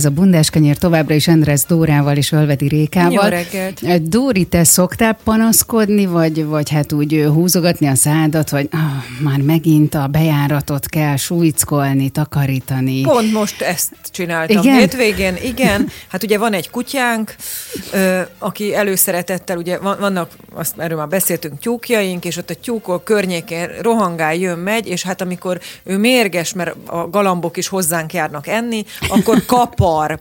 ez a bundáskenyér továbbra is Endresz Dórával és Ölvedi Rékával. Jó reggelt. Dóri, te szoktál panaszkodni, vagy, vagy hát úgy húzogatni a szádat, vagy ah, már megint a bejáratot kell súlycolni, takarítani. Pont most ezt csináltam Igen? hétvégén. Igen, hát ugye van egy kutyánk, ö, aki előszeretettel, ugye van- vannak, azt erről már beszéltünk, tyúkjaink, és ott a tyúkok környékén rohangál, jön, megy, és hát amikor ő mérges, mert a galambok is hozzánk járnak enni, akkor kapar.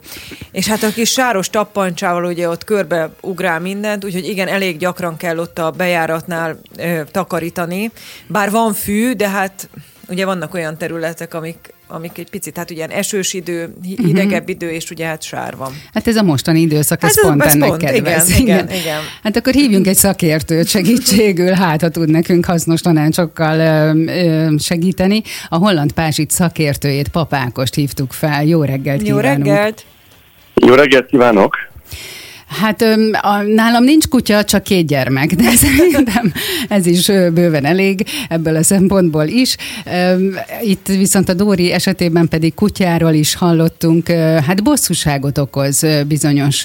És hát a kis sáros tappancsával ugye ott körbe ugrál mindent, úgyhogy igen, elég gyakran kell ott a bejáratnál ö, takarítani. Bár van fű, de hát ugye vannak olyan területek, amik, amik egy picit, hát ugye esős idő, hi- hidegebb idő, és ugye hát sár van. Hát ez a mostani időszak, ez, Hát ez- pont ez ennek pont, kedvez. igen, igen, igen. Hát akkor hívjunk egy szakértőt segítségül, hát ha tud nekünk hasznos tanácsokkal ö, ö, segíteni. A holland pázsit szakértőjét, Papákost hívtuk fel. Jó reggelt Jó kívánunk. reggelt! Jó reggelt kívánok! Hát a, nálam nincs kutya, csak két gyermek, de szerintem ez is bőven elég ebből a szempontból is. Itt viszont a Dóri esetében pedig kutyáról is hallottunk, hát bosszúságot okoz bizonyos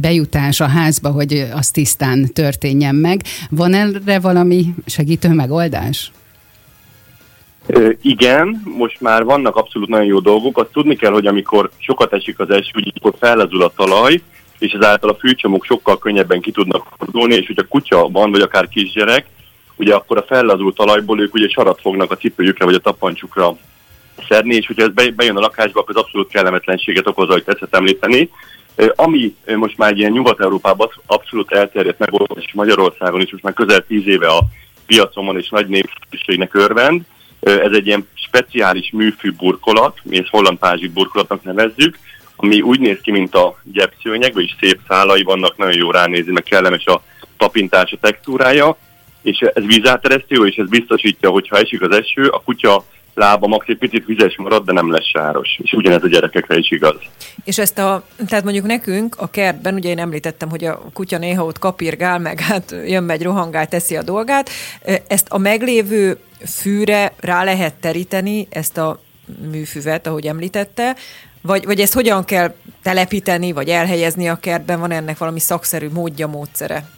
bejutás a házba, hogy az tisztán történjen meg. Van erre valami segítő megoldás? Igen, most már vannak abszolút nagyon jó dolgok. Azt tudni kell, hogy amikor sokat esik az eső, akkor fellazul a talaj, és ezáltal a fűcsomók sokkal könnyebben ki tudnak fordulni, és hogyha kutya van, vagy akár kisgyerek, ugye akkor a fellazult talajból ők ugye sarat fognak a cipőjükre, vagy a tapancsukra szedni, és hogyha ez be- bejön a lakásba, akkor ez abszolút kellemetlenséget okoz, ahogy tetszett említeni. Ami most már ilyen Nyugat-Európában abszolút elterjedt megoldás, és Magyarországon is most már közel tíz éve a piacon van, és nagy népszerűségnek örvend. Ez egy ilyen speciális műfű burkolat, mi ezt holland pázsik burkolatnak nevezzük, ami úgy néz ki, mint a gyepszőnyeg, vagyis szép szálai vannak, nagyon jó ránézni, meg kellemes a tapintás, a textúrája, és ez vízáteresztő, és ez biztosítja, hogy ha esik az eső, a kutya lába max egy picit vizes marad, de nem lesz sáros. És ugyanez a gyerekekre is igaz. És ezt a, tehát mondjuk nekünk a kertben, ugye én említettem, hogy a kutya néha ott kapirgál, meg hát jön megy rohangál, teszi a dolgát. Ezt a meglévő fűre rá lehet teríteni, ezt a műfüvet, ahogy említette, vagy, vagy ezt hogyan kell telepíteni, vagy elhelyezni a kertben, van ennek valami szakszerű módja, módszere?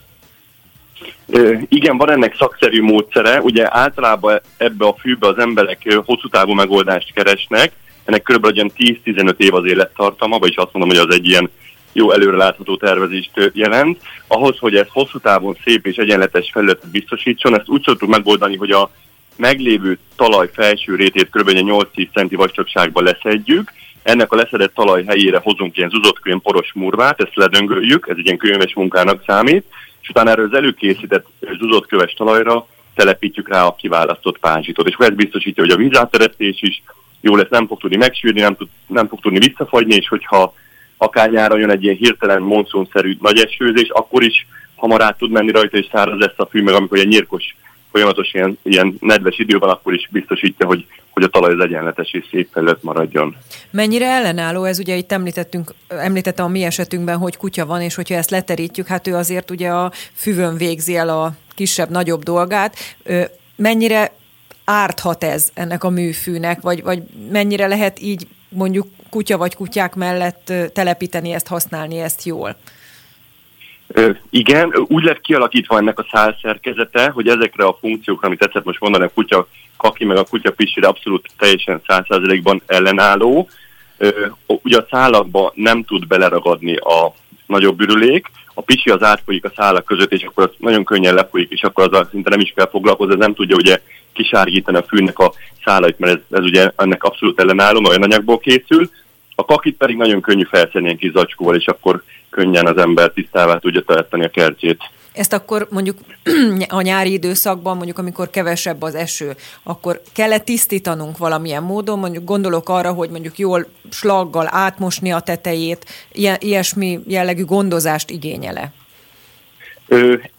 Igen, van ennek szakszerű módszere. Ugye általában ebbe a fűbe az emberek hosszú távú megoldást keresnek. Ennek kb. egy ilyen 10-15 év az élettartama, vagyis azt mondom, hogy az egy ilyen jó előrelátható tervezést jelent. Ahhoz, hogy ez hosszú távon szép és egyenletes felületet biztosítson, ezt úgy szoktuk megoldani, hogy a meglévő talaj felső rétét kb. egy 8-10 centi vastagságba leszedjük, ennek a leszedett talaj helyére hozunk ilyen zuzottkőn poros murvát, ezt ledöngöljük, ez egy ilyen könyves munkának számít, és utána erről az előkészített zúzott köves talajra telepítjük rá a kiválasztott pázsitot. És akkor ez biztosítja, hogy a vízáteresztés is jó lesz, nem fog tudni megsűrni, nem, tud, nem fog tudni visszafagyni, és hogyha akár nyáron jön egy ilyen hirtelen monszunszerű nagy esőzés, akkor is hamar át tud menni rajta, és száraz lesz a fű, meg amikor egy nyírkos folyamatos ilyen, ilyen nedves idő van, akkor is biztosítja, hogy, hogy a talaj az egyenletes és szép felület maradjon. Mennyire ellenálló ez? Ugye itt említettünk, említettem a mi esetünkben, hogy kutya van, és hogyha ezt leterítjük, hát ő azért ugye a füvön végzi el a kisebb-nagyobb dolgát. Mennyire árthat ez ennek a műfűnek, vagy, vagy mennyire lehet így mondjuk kutya vagy kutyák mellett telepíteni ezt, használni ezt jól? Igen, úgy lett kialakítva ennek a szálszerkezete, hogy ezekre a funkciókra, amit tetszett most mondani, a kutya kaki meg a kutya pisire abszolút teljesen 100%-ban ellenálló. Ugye a szálakba nem tud beleragadni a nagyobb ürülék, a pisi az átfolyik a szálak között, és akkor az nagyon könnyen lefolyik, és akkor az szinte nem is kell foglalkozni, ez nem tudja ugye kisárgítani a fűnek a szálait, mert ez, ez ugye ennek abszolút ellenálló, olyan anyagból készül. A kakit pedig nagyon könnyű felszedni ilyen kis zacskóval, és akkor könnyen az ember tisztává tudja tartani a kertjét. Ezt akkor mondjuk a nyári időszakban, mondjuk amikor kevesebb az eső, akkor kell-e tisztítanunk valamilyen módon? Mondjuk gondolok arra, hogy mondjuk jól slaggal átmosni a tetejét, ilyesmi jellegű gondozást igényele.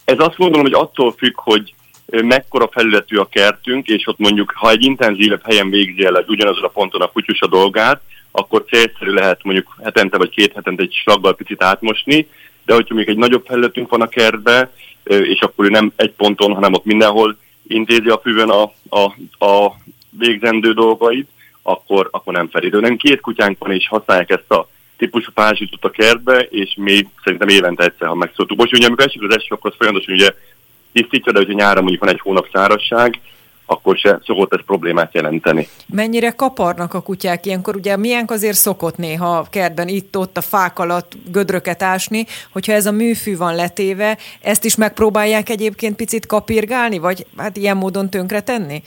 Ez azt gondolom, hogy attól függ, hogy mekkora felületű a kertünk, és ott mondjuk, ha egy intenzívebb helyen végzi el ugyanazon a ponton a kutyus a dolgát, akkor célszerű lehet mondjuk hetente vagy két hetente egy slaggal picit átmosni, de hogyha még egy nagyobb felületünk van a kertbe, és akkor ő nem egy ponton, hanem ott mindenhol intézi a füvön a, a, a végzendő dolgait, akkor, akkor nem felidő. Nem két kutyánk van, és használják ezt a típusú pázsitot a kertbe, és mi szerintem évente egyszer, ha megszóltuk. Most ugye, amikor esik az eső, akkor folyamatosan ugye tisztítja, de hogyha nyára mondjuk van egy hónap szárasság, akkor se szokott ez problémát jelenteni. Mennyire kaparnak a kutyák ilyenkor? Ugye milyen azért szokott néha a kertben itt-ott a fák alatt gödröket ásni, hogyha ez a műfű van letéve, ezt is megpróbálják egyébként picit kapirgálni, vagy hát ilyen módon tönkre tenni?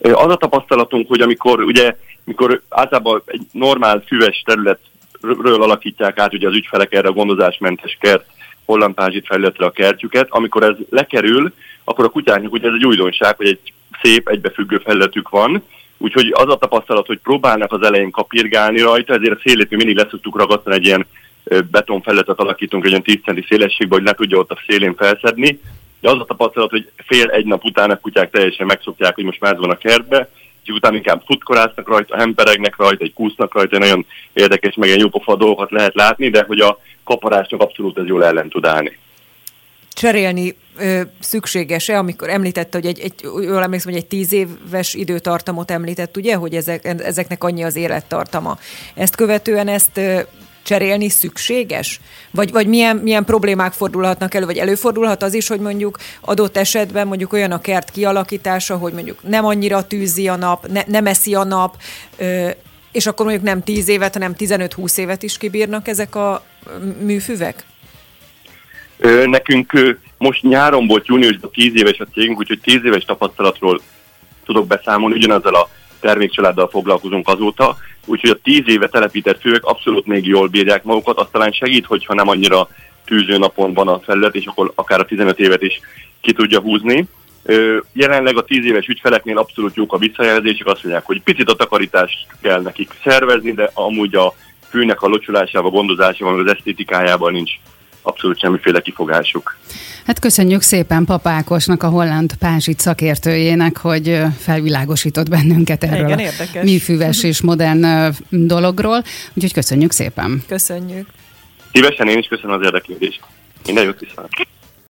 Az a tapasztalatunk, hogy amikor ugye mikor általában egy normál füves területről alakítják át ugye az ügyfelek erre a gondozásmentes kert, hollandpázsit felületre a kertjüket, amikor ez lekerül, akkor a kutyáknak ugye ez egy újdonság, hogy egy szép, egybefüggő felületük van, úgyhogy az a tapasztalat, hogy próbálnak az elején kapirgálni rajta, ezért a szélét mi mindig leszoktuk ragasztani egy ilyen betonfelületet alakítunk egy olyan 10 centi szélességbe, hogy le tudja ott a szélén felszedni. De az a tapasztalat, hogy fél egy nap után a kutyák teljesen megszokják, hogy most már van a kertbe, és utána inkább futkorásznak rajta, hemperegnek rajta, egy kúsznak rajta, nagyon érdekes, meg egy jópofa dolgokat lehet látni, de hogy a kaparásnak abszolút ez jól ellen tud állni cserélni ö, szükséges-e, amikor említette, hogy egy, egy, jól emlékszem, hogy egy tíz éves időtartamot említett, ugye, hogy ezek, ezeknek annyi az élettartama. Ezt követően ezt ö, cserélni szükséges? Vagy, vagy milyen, milyen problémák fordulhatnak elő, vagy előfordulhat az is, hogy mondjuk adott esetben mondjuk olyan a kert kialakítása, hogy mondjuk nem annyira tűzi a nap, ne, nem eszi a nap, ö, és akkor mondjuk nem 10 évet, hanem 15-20 évet is kibírnak ezek a műfüvek? Nekünk most nyáron volt júniusban 10 éves a cégünk, úgyhogy 10 éves tapasztalatról tudok beszámolni, ugyanazzal a termékcsaláddal foglalkozunk azóta, úgyhogy a 10 éve telepített fők abszolút még jól bírják magukat, azt talán segít, hogyha nem annyira tűző napon van a felület, és akkor akár a 15 évet is ki tudja húzni. Jelenleg a 10 éves ügyfeleknél abszolút jók a visszajelzések, azt mondják, hogy picit a takarítást kell nekik szervezni, de amúgy a fűnek a locsolásával, gondozásával, az esztétikájában nincs abszolút semmiféle kifogásuk. Hát köszönjük szépen Papákosnak, a holland pázsit szakértőjének, hogy felvilágosított bennünket erről Igen, a műfüves és modern dologról. Úgyhogy köszönjük szépen. Köszönjük. Szívesen én is köszönöm az érdeklődést. Minden jót viszont.